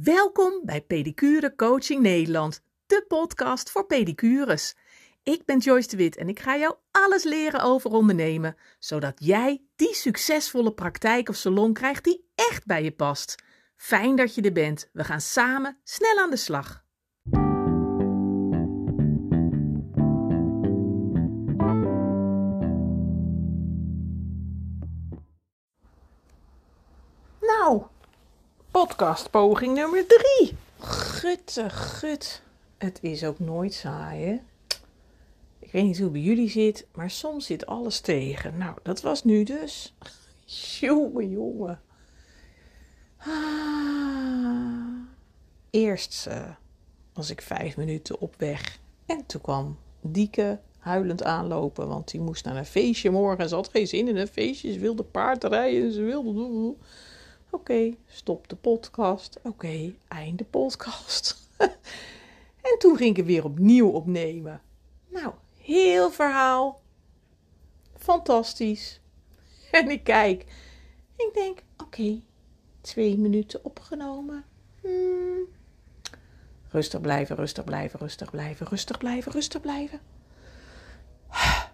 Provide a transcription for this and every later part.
Welkom bij Pedicure Coaching Nederland, de podcast voor pedicures. Ik ben Joyce de Wit en ik ga jou alles leren over ondernemen, zodat jij die succesvolle praktijk of salon krijgt die echt bij je past. Fijn dat je er bent. We gaan samen snel aan de slag. Podcastpoging nummer drie. Gutte, gut. Het is ook nooit saai, hè? Ik weet niet hoe bij jullie zit, maar soms zit alles tegen. Nou, dat was nu dus. Jongen, jongen. Ah. Eerst uh, was ik vijf minuten op weg. En toen kwam Dieke huilend aanlopen, want die moest naar een feestje morgen. Ze had geen zin in een feestje. Ze wilde paardrijden. Ze wilde... Oké, stop de podcast. Oké, einde podcast. en toen ging ik het weer opnieuw opnemen. Nou, heel verhaal. Fantastisch. En ik kijk. Ik denk, oké, twee minuten opgenomen. Hmm. Rustig blijven, rustig blijven, rustig blijven, rustig blijven, rustig blijven.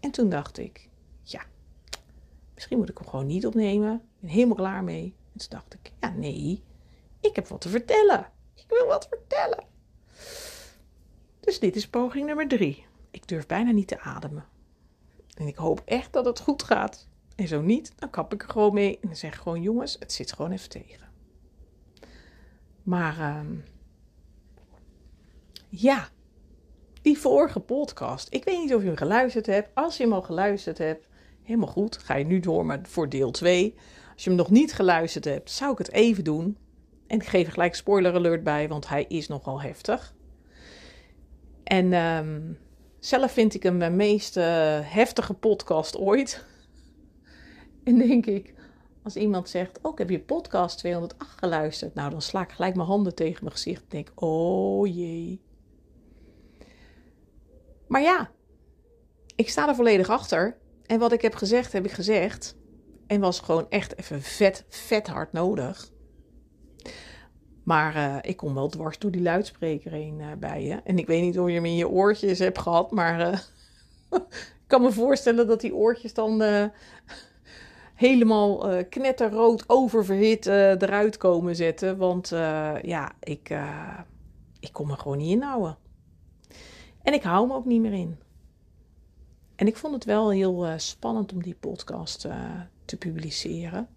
En toen dacht ik, ja, misschien moet ik hem gewoon niet opnemen. Ik ben helemaal klaar mee. En toen dacht ik, ja, nee, ik heb wat te vertellen. Ik wil wat vertellen. Dus dit is poging nummer drie. Ik durf bijna niet te ademen. En ik hoop echt dat het goed gaat. En zo niet, dan kap ik er gewoon mee en dan zeg gewoon: jongens, het zit gewoon even tegen. Maar uh, ja, die vorige podcast. Ik weet niet of je hem geluisterd hebt. Als je hem al geluisterd hebt, helemaal goed. Ga je nu door maar voor deel 2. Als je hem nog niet geluisterd hebt, zou ik het even doen. En ik geef er gelijk spoiler alert bij, want hij is nogal heftig. En um, zelf vind ik hem mijn meest uh, heftige podcast ooit. en denk ik, als iemand zegt: Oh, ik heb je podcast 208 geluisterd. Nou, dan sla ik gelijk mijn handen tegen mijn gezicht. En denk: Oh jee. Maar ja, ik sta er volledig achter. En wat ik heb gezegd, heb ik gezegd. En was gewoon echt even vet, vet hard nodig. Maar uh, ik kom wel dwars door die luidspreker heen uh, bij je. En ik weet niet of je hem in je oortjes hebt gehad, maar uh, ik kan me voorstellen dat die oortjes dan helemaal knetterrood oververhit eruit komen zetten. Want ja, ik, ik kom er gewoon niet in houden. En ik hou me ook niet meer in. En ik vond het wel heel spannend om die podcast te publiceren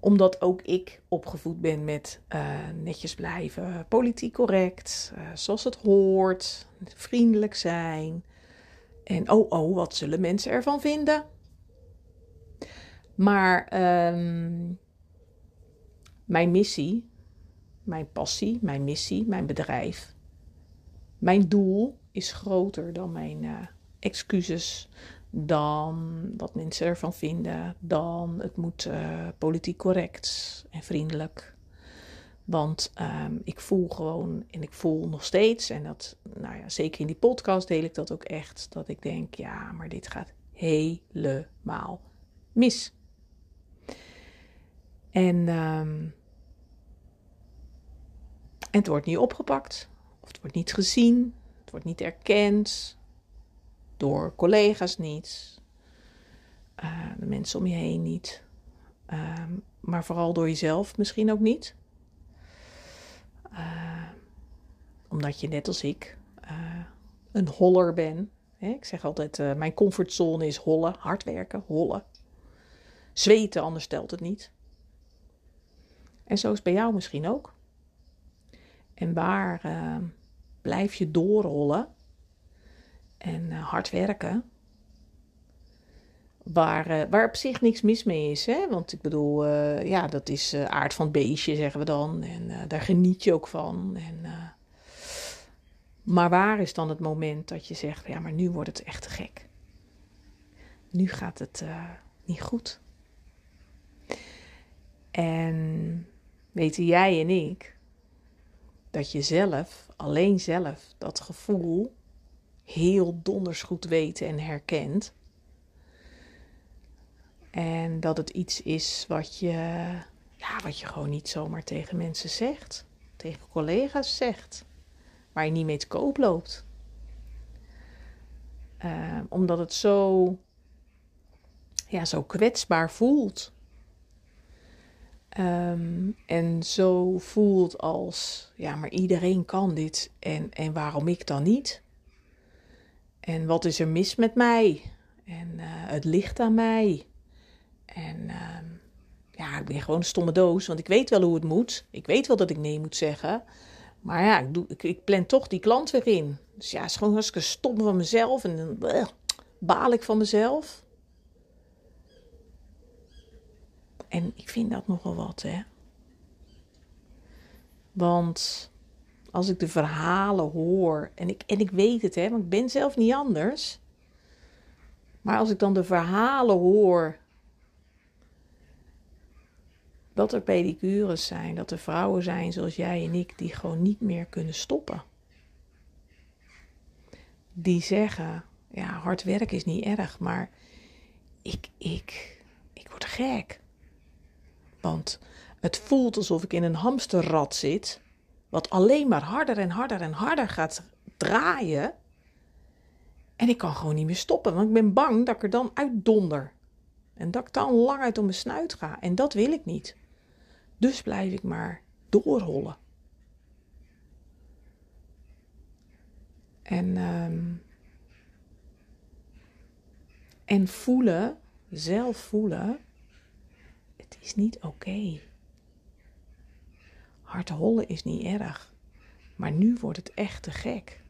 omdat ook ik opgevoed ben met uh, netjes blijven, politiek correct, zoals het hoort, vriendelijk zijn. En oh, oh, wat zullen mensen ervan vinden? Maar um, mijn missie, mijn passie, mijn missie, mijn bedrijf, mijn doel is groter dan mijn excuses, dan wat mensen ervan vinden, dan het moet uh, politiek correct en vriendelijk. Want um, ik voel gewoon, en ik voel nog steeds, en dat, nou ja, zeker in die podcast deel ik dat ook echt, dat ik denk, ja, maar dit gaat helemaal mis. En, um, en het wordt niet opgepakt, of het wordt niet gezien, het wordt niet erkend, door collega's niet, uh, de mensen om je heen niet, uh, maar vooral door jezelf misschien ook niet. Uh, omdat je net als ik eh, een holler ben. Hè? Ik zeg altijd, mijn comfortzone is hollen, hard werken, hollen. Zweten, anders stelt het niet. En zo is het bij jou misschien ook. En waar blijf je doorrollen? En uh, hard werken. Waar, uh, waar op zich niks mis mee is. Hè? Want ik bedoel, uh, ja, dat is aard van het beestje, zeggen we dan. En daar geniet je ook van. En, maar waar is dan het moment dat je zegt: ja, maar nu wordt het echt te gek? Nu gaat het niet goed. En weten jij en ik dat je zelf, alleen zelf, dat gevoel heel donders goed weten en herkent. En dat het iets is wat je, ja, wat je gewoon niet zomaar tegen mensen zegt, tegen collega's zegt, waar je niet mee te koop loopt. Uh, omdat het zo, ja, zo kwetsbaar voelt. Um, en zo voelt als, ja, maar iedereen kan dit en, en waarom ik dan niet? En wat is er mis met mij? En uh, het ligt aan mij. En uh, ja, ik ben gewoon een stomme doos, want ik weet wel hoe het moet. Ik weet wel dat ik nee moet zeggen. Maar ja, ik, doe, ik, ik plan toch die klant weer in. Dus ja, het is gewoon hartstikke stom van mezelf. En dan uh, baal ik van mezelf. En ik vind dat nogal wat, hè. Want als ik de verhalen hoor, en ik, en ik weet het, hè, want ik ben zelf niet anders. Maar als ik dan de verhalen hoor dat er pedicures zijn, dat er vrouwen zijn zoals jij en ik die gewoon niet meer kunnen stoppen. Die zeggen, ja, hard werk is niet erg, maar ik, ik, ik word gek. Want het voelt alsof ik in een hamsterrad zit, wat alleen maar harder en harder en harder gaat draaien. En ik kan gewoon niet meer stoppen, want ik ben bang dat ik er dan uit donder. En dat ik dan lang uit om mijn snuit ga. En dat wil ik niet. Dus blijf ik maar doorrollen. En, um, en voelen, zelf voelen, het is niet oké. Hard hollen is niet erg. Maar nu wordt het echt te gek.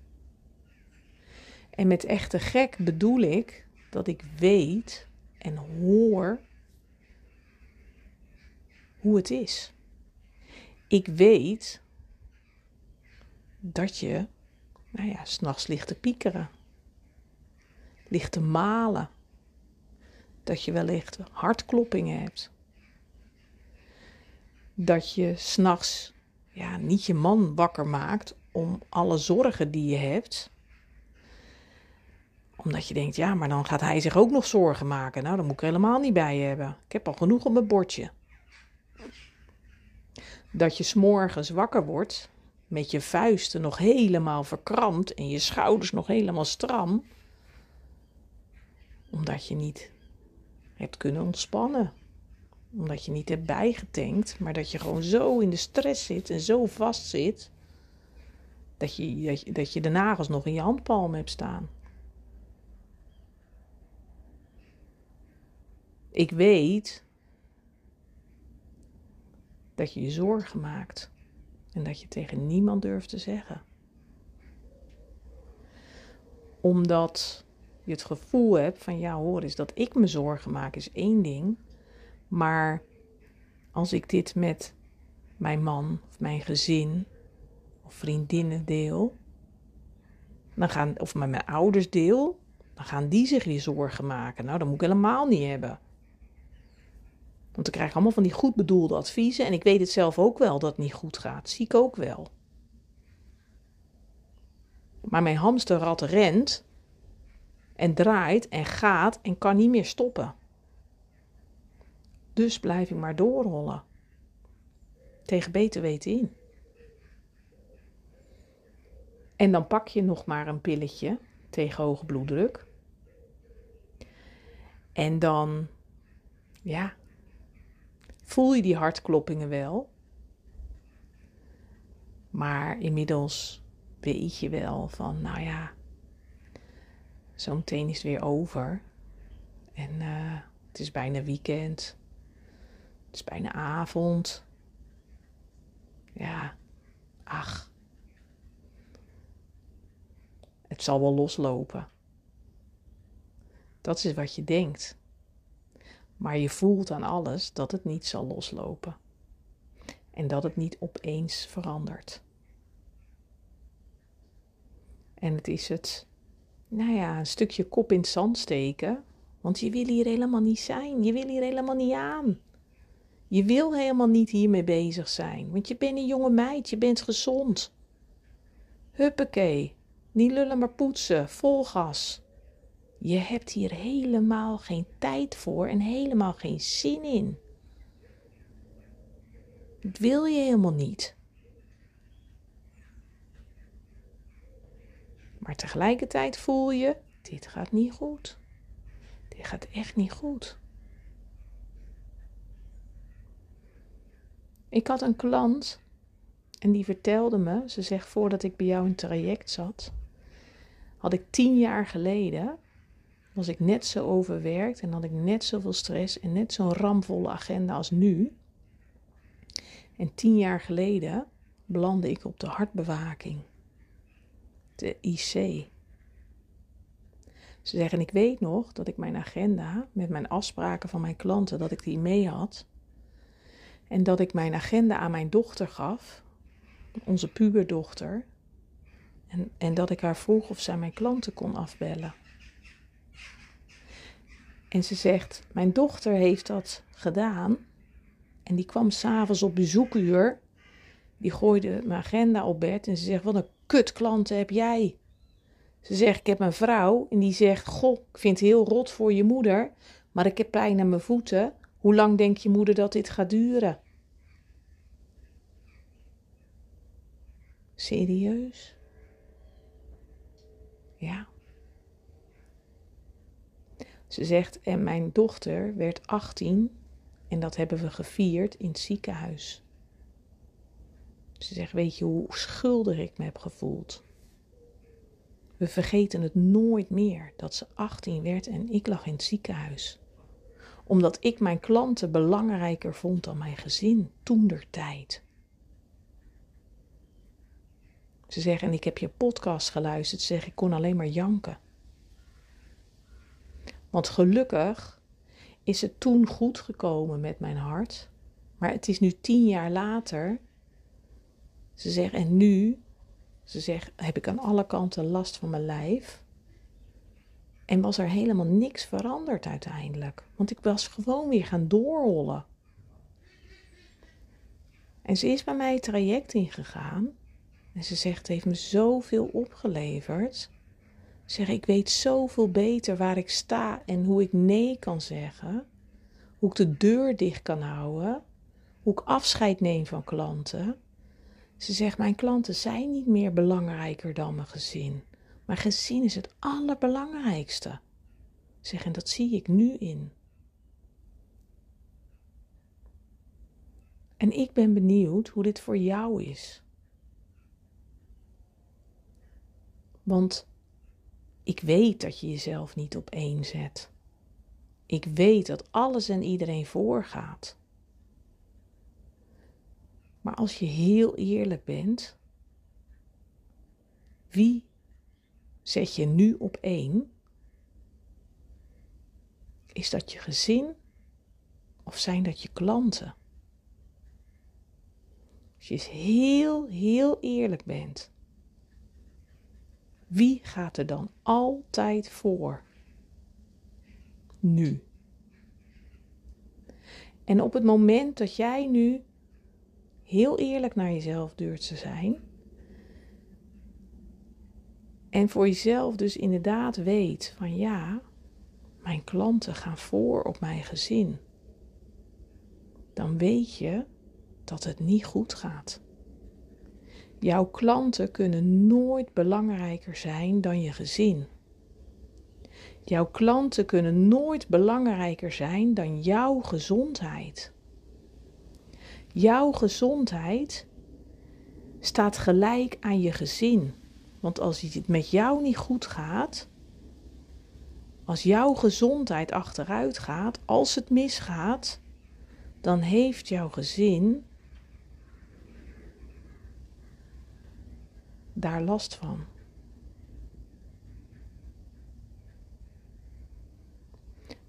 En met echt te gek bedoel ik dat ik weet en hoor hoe het is. Ik weet dat je, nou ja, s'nachts ligt te piekeren, ligt te malen, dat je wellicht hartkloppingen hebt, dat je s'nachts ja, niet je man wakker maakt om alle zorgen die je hebt omdat je denkt, ja, maar dan gaat hij zich ook nog zorgen maken. Nou, dan moet ik helemaal niet bij hebben. Ik heb al genoeg op mijn bordje dat je s'morgens wakker wordt met je vuisten nog helemaal verkrampt en je schouders nog helemaal stram, omdat je niet hebt kunnen ontspannen. Omdat je niet hebt bijgetankt, maar dat je gewoon zo in de stress zit en zo vast zit, dat je, dat je, de nagels nog in je handpalm hebt staan. Ik weet dat je je zorgen maakt en dat je tegen niemand durft te zeggen. Omdat je het gevoel hebt van ja hoor is dat ik me zorgen maak is één ding, maar als ik dit met mijn man of mijn gezin of vriendinnen deel, dan gaan, of met mijn ouders deel, dan gaan die zich weer zorgen maken. Nou, dat moet ik helemaal niet hebben. Want ik krijg allemaal van die goed bedoelde adviezen. En ik weet het zelf ook wel dat het niet goed gaat. Zie ik ook wel. Maar mijn hamsterrad rent en draait en gaat en kan niet meer stoppen. Dus blijf ik maar doorrollen. Tegen beter weten in. En dan pak je nog maar een pilletje tegen hoge bloeddruk. En dan, ja, voel je die hartkloppingen wel. Maar inmiddels weet je wel van, nou ja, zo meteen is het weer over. En uh, het is bijna weekend. Het is bijna avond. Ja, ach. Het zal wel loslopen. Dat is wat je denkt. Maar je voelt aan alles dat het niet zal loslopen. En dat het niet opeens verandert. En het is het, nou ja, een stukje kop in het zand steken. Want je wil hier helemaal niet zijn. Je wil hier helemaal niet aan. Je wil helemaal niet hiermee bezig zijn. Want je bent een jonge meid, je bent gezond. Huppakee. Niet lullen maar poetsen, vol gas. Je hebt hier helemaal geen tijd voor en helemaal geen zin in. Dat wil je helemaal niet. Maar tegelijkertijd voel je, dit gaat niet goed. Dit gaat echt niet goed. Ik had een klant en die vertelde me, ze zegt voordat ik bij jou in traject zat, had ik tien jaar geleden, was ik net zo overwerkt en had ik net zoveel stress en net zo'n ramvolle agenda als nu. En tien jaar geleden belandde ik op de hartbewaking, de IC. Ze zeggen, ik weet nog dat ik mijn agenda met mijn afspraken van mijn klanten, dat ik die mee had. En dat ik mijn agenda aan mijn dochter gaf, onze puberdochter. En, en dat ik haar vroeg of zij mijn klanten kon afbellen. En ze zegt: Mijn dochter heeft dat gedaan. En die kwam s'avonds op bezoekuur. Die gooide mijn agenda op bed. En ze zegt: Wat een kut klanten heb jij. Ze zegt: Ik heb een vrouw. En die zegt: Goh, ik vind het heel rot voor je moeder. Maar ik heb pijn aan mijn voeten. Hoe lang denk je moeder dat dit gaat duren? Serieus? Ja. Ze zegt, en mijn dochter werd 18 en dat hebben we gevierd in het ziekenhuis. Ze zegt, weet je hoe schuldig ik me heb gevoeld? We vergeten het nooit meer dat ze 18 werd en ik lag in het ziekenhuis. Omdat ik mijn klanten belangrijker vond dan mijn gezin, toen der tijd. Ze zeggen, en ik heb je podcast geluisterd. Ze zeggen, ik kon alleen maar janken. Want gelukkig is het toen goed gekomen met mijn hart. Maar het is nu tien jaar later. Ze zeggen, en nu, ze zegt, heb ik aan alle kanten last van mijn lijf. En was er helemaal niks veranderd uiteindelijk. Want ik was gewoon weer gaan doorrollen. En ze is bij mij het traject ingegaan. En ze zegt, het heeft me zoveel opgeleverd. Zeg, ik weet zoveel beter waar ik sta en hoe ik nee kan zeggen. Hoe ik de deur dicht kan houden. Hoe ik afscheid neem van klanten. Ze zegt, mijn klanten zijn niet meer belangrijker dan mijn gezin. Mijn gezin is het allerbelangrijkste. Zeg, en dat zie ik nu in. En ik ben benieuwd hoe dit voor jou is. Want ik weet dat je jezelf niet op één zet. Ik weet dat alles en iedereen voorgaat. Maar als je heel eerlijk bent, wie zet je nu op één? Is dat je gezin of zijn dat je klanten? Als je heel, heel eerlijk bent, wie gaat er dan altijd voor? Nu. En op het moment dat jij nu heel eerlijk naar jezelf durft te zijn. En voor jezelf dus inderdaad weet van ja, mijn klanten gaan voor op mijn gezin. Dan weet je dat het niet goed gaat. Jouw klanten kunnen nooit belangrijker zijn dan je gezin. Jouw klanten kunnen nooit belangrijker zijn dan jouw gezondheid. Jouw gezondheid staat gelijk aan je gezin. Want als het met jou niet goed gaat, als jouw gezondheid achteruit gaat, als het misgaat, dan heeft jouw gezin daar last van.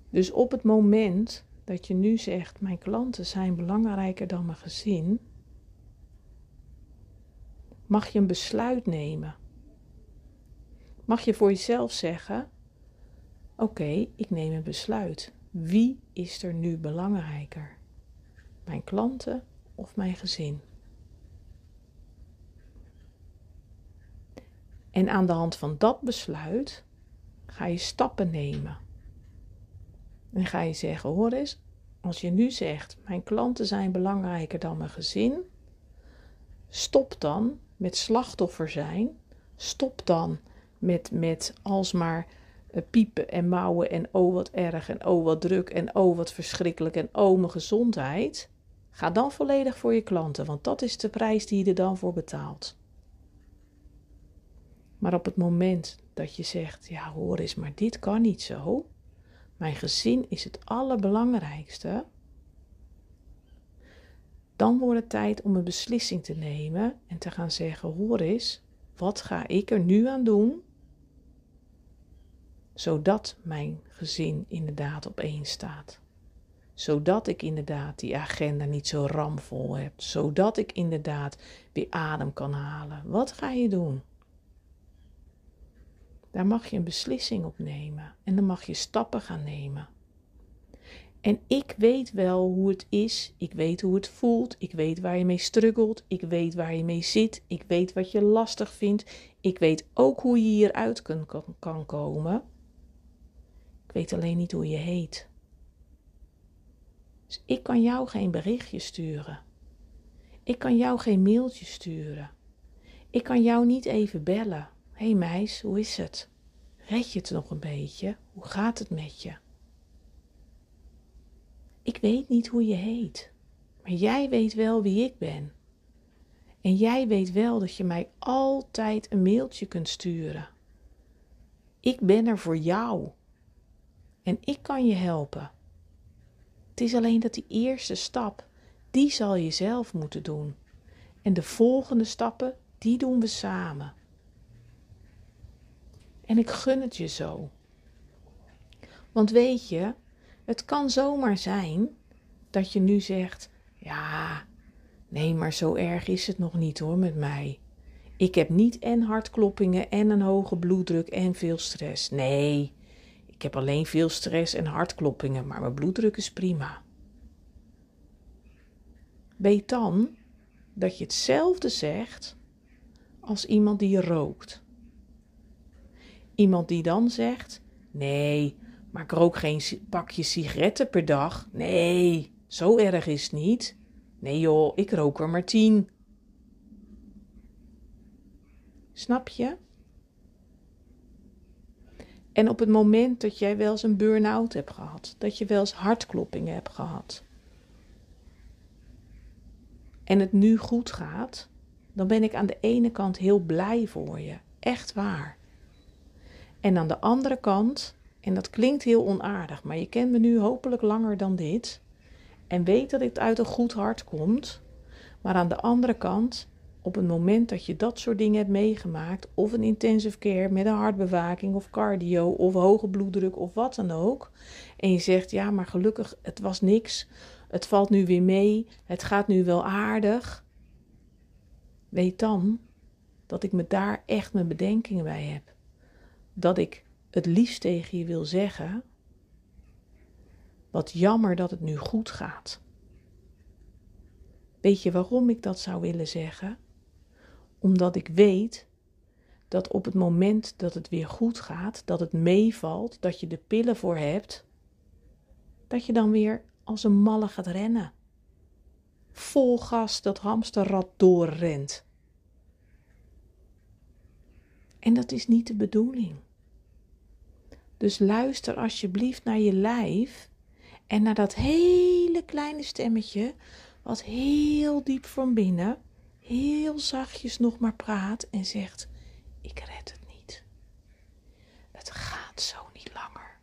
Dus op het moment dat je nu zegt: Mijn klanten zijn belangrijker dan mijn gezin, mag je een besluit nemen. Mag je voor jezelf zeggen: Oké, ik neem een besluit. Wie is er nu belangrijker? Mijn klanten of mijn gezin? En aan de hand van dat besluit ga je stappen nemen. En ga je zeggen: hoor eens, als je nu zegt: Mijn klanten zijn belangrijker dan mijn gezin, stop dan met slachtoffer zijn. Stop dan met, met alsmaar uh, piepen en mouwen en oh wat erg en oh wat druk en oh wat verschrikkelijk en oh mijn gezondheid. Ga dan volledig voor je klanten, want dat is de prijs die je er dan voor betaalt. Maar op het moment dat je zegt: Ja, hoor eens, maar dit kan niet zo. Mijn gezin is het allerbelangrijkste. Dan wordt het tijd om een beslissing te nemen en te gaan zeggen: Hoor eens, wat ga ik er nu aan doen? Zodat mijn gezin inderdaad op één staat. Zodat ik inderdaad die agenda niet zo ramvol heb. Zodat ik inderdaad weer adem kan halen. Wat ga je doen? Daar mag je een beslissing op nemen en dan mag je stappen gaan nemen. En ik weet wel hoe het is, ik weet hoe het voelt, ik weet waar je mee struggelt, ik weet waar je mee zit, ik weet wat je lastig vindt, ik weet ook hoe je hieruit kan, kan, komen. Ik weet alleen niet hoe je heet. Dus ik kan jou geen berichtje sturen. Ik kan jou geen mailtje sturen. Ik kan jou niet even bellen hey meis, hoe is het? Red je het nog een beetje? Hoe gaat het met je? Ik weet niet hoe je heet, maar jij weet wel wie ik ben. En jij weet wel dat je mij altijd een mailtje kunt sturen. Ik ben er voor jou. En ik kan je helpen. Het is alleen dat die eerste stap, die zal je zelf moeten doen. En de volgende stappen, die doen we samen. En ik gun het je zo. Want weet je, het kan zomaar zijn dat je nu zegt: Ja, nee, maar zo erg is het nog niet hoor met mij. Ik heb niet en hartkloppingen en een hoge bloeddruk en veel stress. Nee, ik heb alleen veel stress en hartkloppingen, maar mijn bloeddruk is prima. Weet dan dat je hetzelfde zegt als iemand die rookt. Iemand die dan zegt: Nee, maar ik rook geen pakje sigaretten per dag. Nee, zo erg is het niet. Nee joh, ik rook er maar tien. Snap je? En op het moment dat jij wel eens een burn-out hebt gehad, dat je wel eens hartkloppingen hebt gehad, en het nu goed gaat, dan ben ik aan de ene kant heel blij voor je. Echt waar. En aan de andere kant, en dat klinkt heel onaardig, maar je kent me nu hopelijk langer dan dit. En weet dat het uit een goed hart komt. Maar aan de andere kant, op het moment dat je dat soort dingen hebt meegemaakt, of een intensive care met een hartbewaking of cardio of hoge bloeddruk of wat dan ook, en je zegt ja, maar gelukkig, het was niks, het valt nu weer mee, het gaat nu wel aardig, weet dan dat ik me daar echt mijn bedenkingen bij heb dat ik het liefst tegen je wil zeggen: Wat jammer dat het nu goed gaat. Weet je waarom ik dat zou willen zeggen? Omdat ik weet dat op het moment dat het weer goed gaat, dat het meevalt, dat je de pillen voor hebt, dat je dan weer als een malle gaat rennen. Vol gas dat hamsterrad doorrent. En dat is niet de bedoeling. Dus luister alsjeblieft naar je lijf en naar dat hele kleine stemmetje, wat heel diep van binnen, heel zachtjes nog maar praat en zegt: Ik red het niet. Het gaat zo niet langer.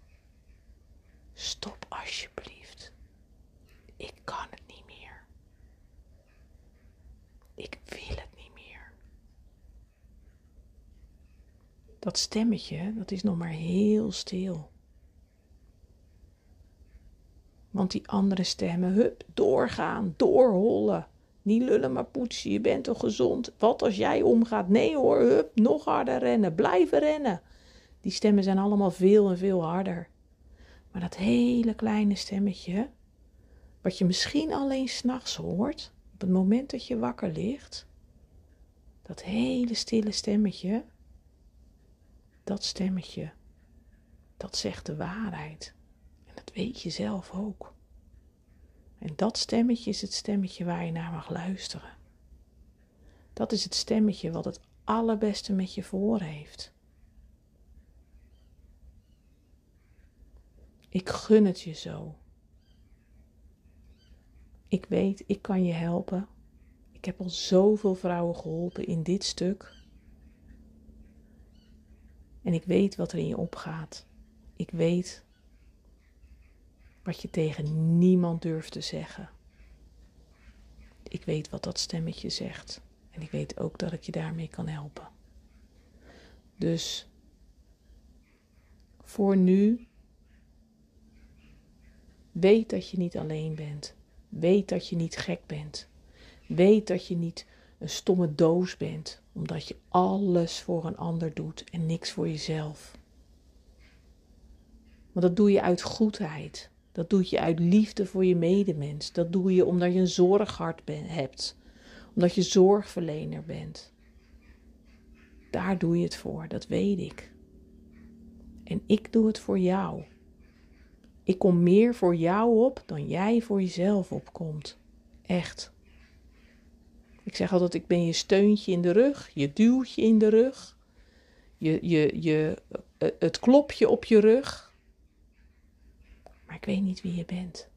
Stop alsjeblieft. Ik kan het niet meer. Ik wil het dat stemmetje, dat is nog maar heel stil. Want die andere stemmen, hup, doorgaan, doorhollen. Niet lullen, maar poetsen, je bent toch gezond? Wat als jij omgaat? Nee hoor, hup, nog harder rennen, blijven rennen. Die stemmen zijn allemaal veel en veel harder. Maar dat hele kleine stemmetje, wat je misschien alleen s'nachts hoort, op het moment dat je wakker ligt, dat hele stille stemmetje, dat stemmetje, dat zegt de waarheid. En dat weet je zelf ook. En dat stemmetje is het stemmetje waar je naar mag luisteren. Dat is het stemmetje wat het allerbeste met je voor heeft. Ik gun het je zo. Ik weet, ik kan je helpen. Ik heb al zoveel vrouwen geholpen in dit stuk. En ik weet wat er in je opgaat. Ik weet wat je tegen niemand durft te zeggen. Ik weet wat dat stemmetje zegt. En ik weet ook dat ik je daarmee kan helpen. Dus voor nu, weet dat je niet alleen bent. Weet dat je niet gek bent. Weet dat je niet een stomme doos bent, omdat je alles voor een ander doet en niks voor jezelf. Want dat doe je uit goedheid. Dat doe je uit liefde voor je medemens. Dat doe je omdat je een zorghart hebt. Omdat je zorgverlener bent. Daar doe je het voor, dat weet ik. En ik doe het voor jou. Ik kom meer voor jou op dan jij voor jezelf opkomt. Echt. Ik zeg altijd, ik ben je steuntje in de rug, je duwtje in de rug, je, je, je, eh, het klopje op je rug. Maar ik weet niet wie je bent.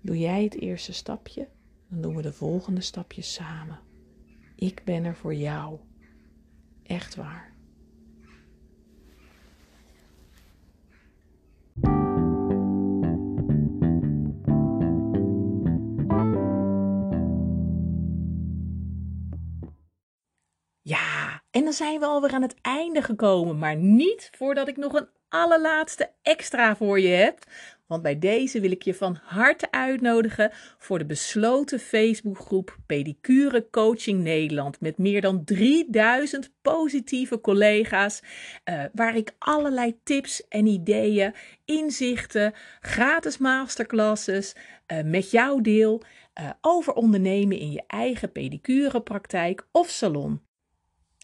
Doe jij het eerste stapje, dan doen we de volgende stapjes samen. Ik ben er voor jou. Echt waar. En dan zijn we alweer aan het einde gekomen, maar niet voordat ik nog een allerlaatste extra voor je heb. Want bij deze wil ik je van harte uitnodigen voor de besloten Facebookgroep Pedicure Coaching Nederland. Met meer dan 3000 positieve collega's. Uh, waar ik allerlei tips en ideeën, inzichten, gratis masterclasses uh, met jou deel. Uh, over ondernemen in je eigen pedicurepraktijk of salon.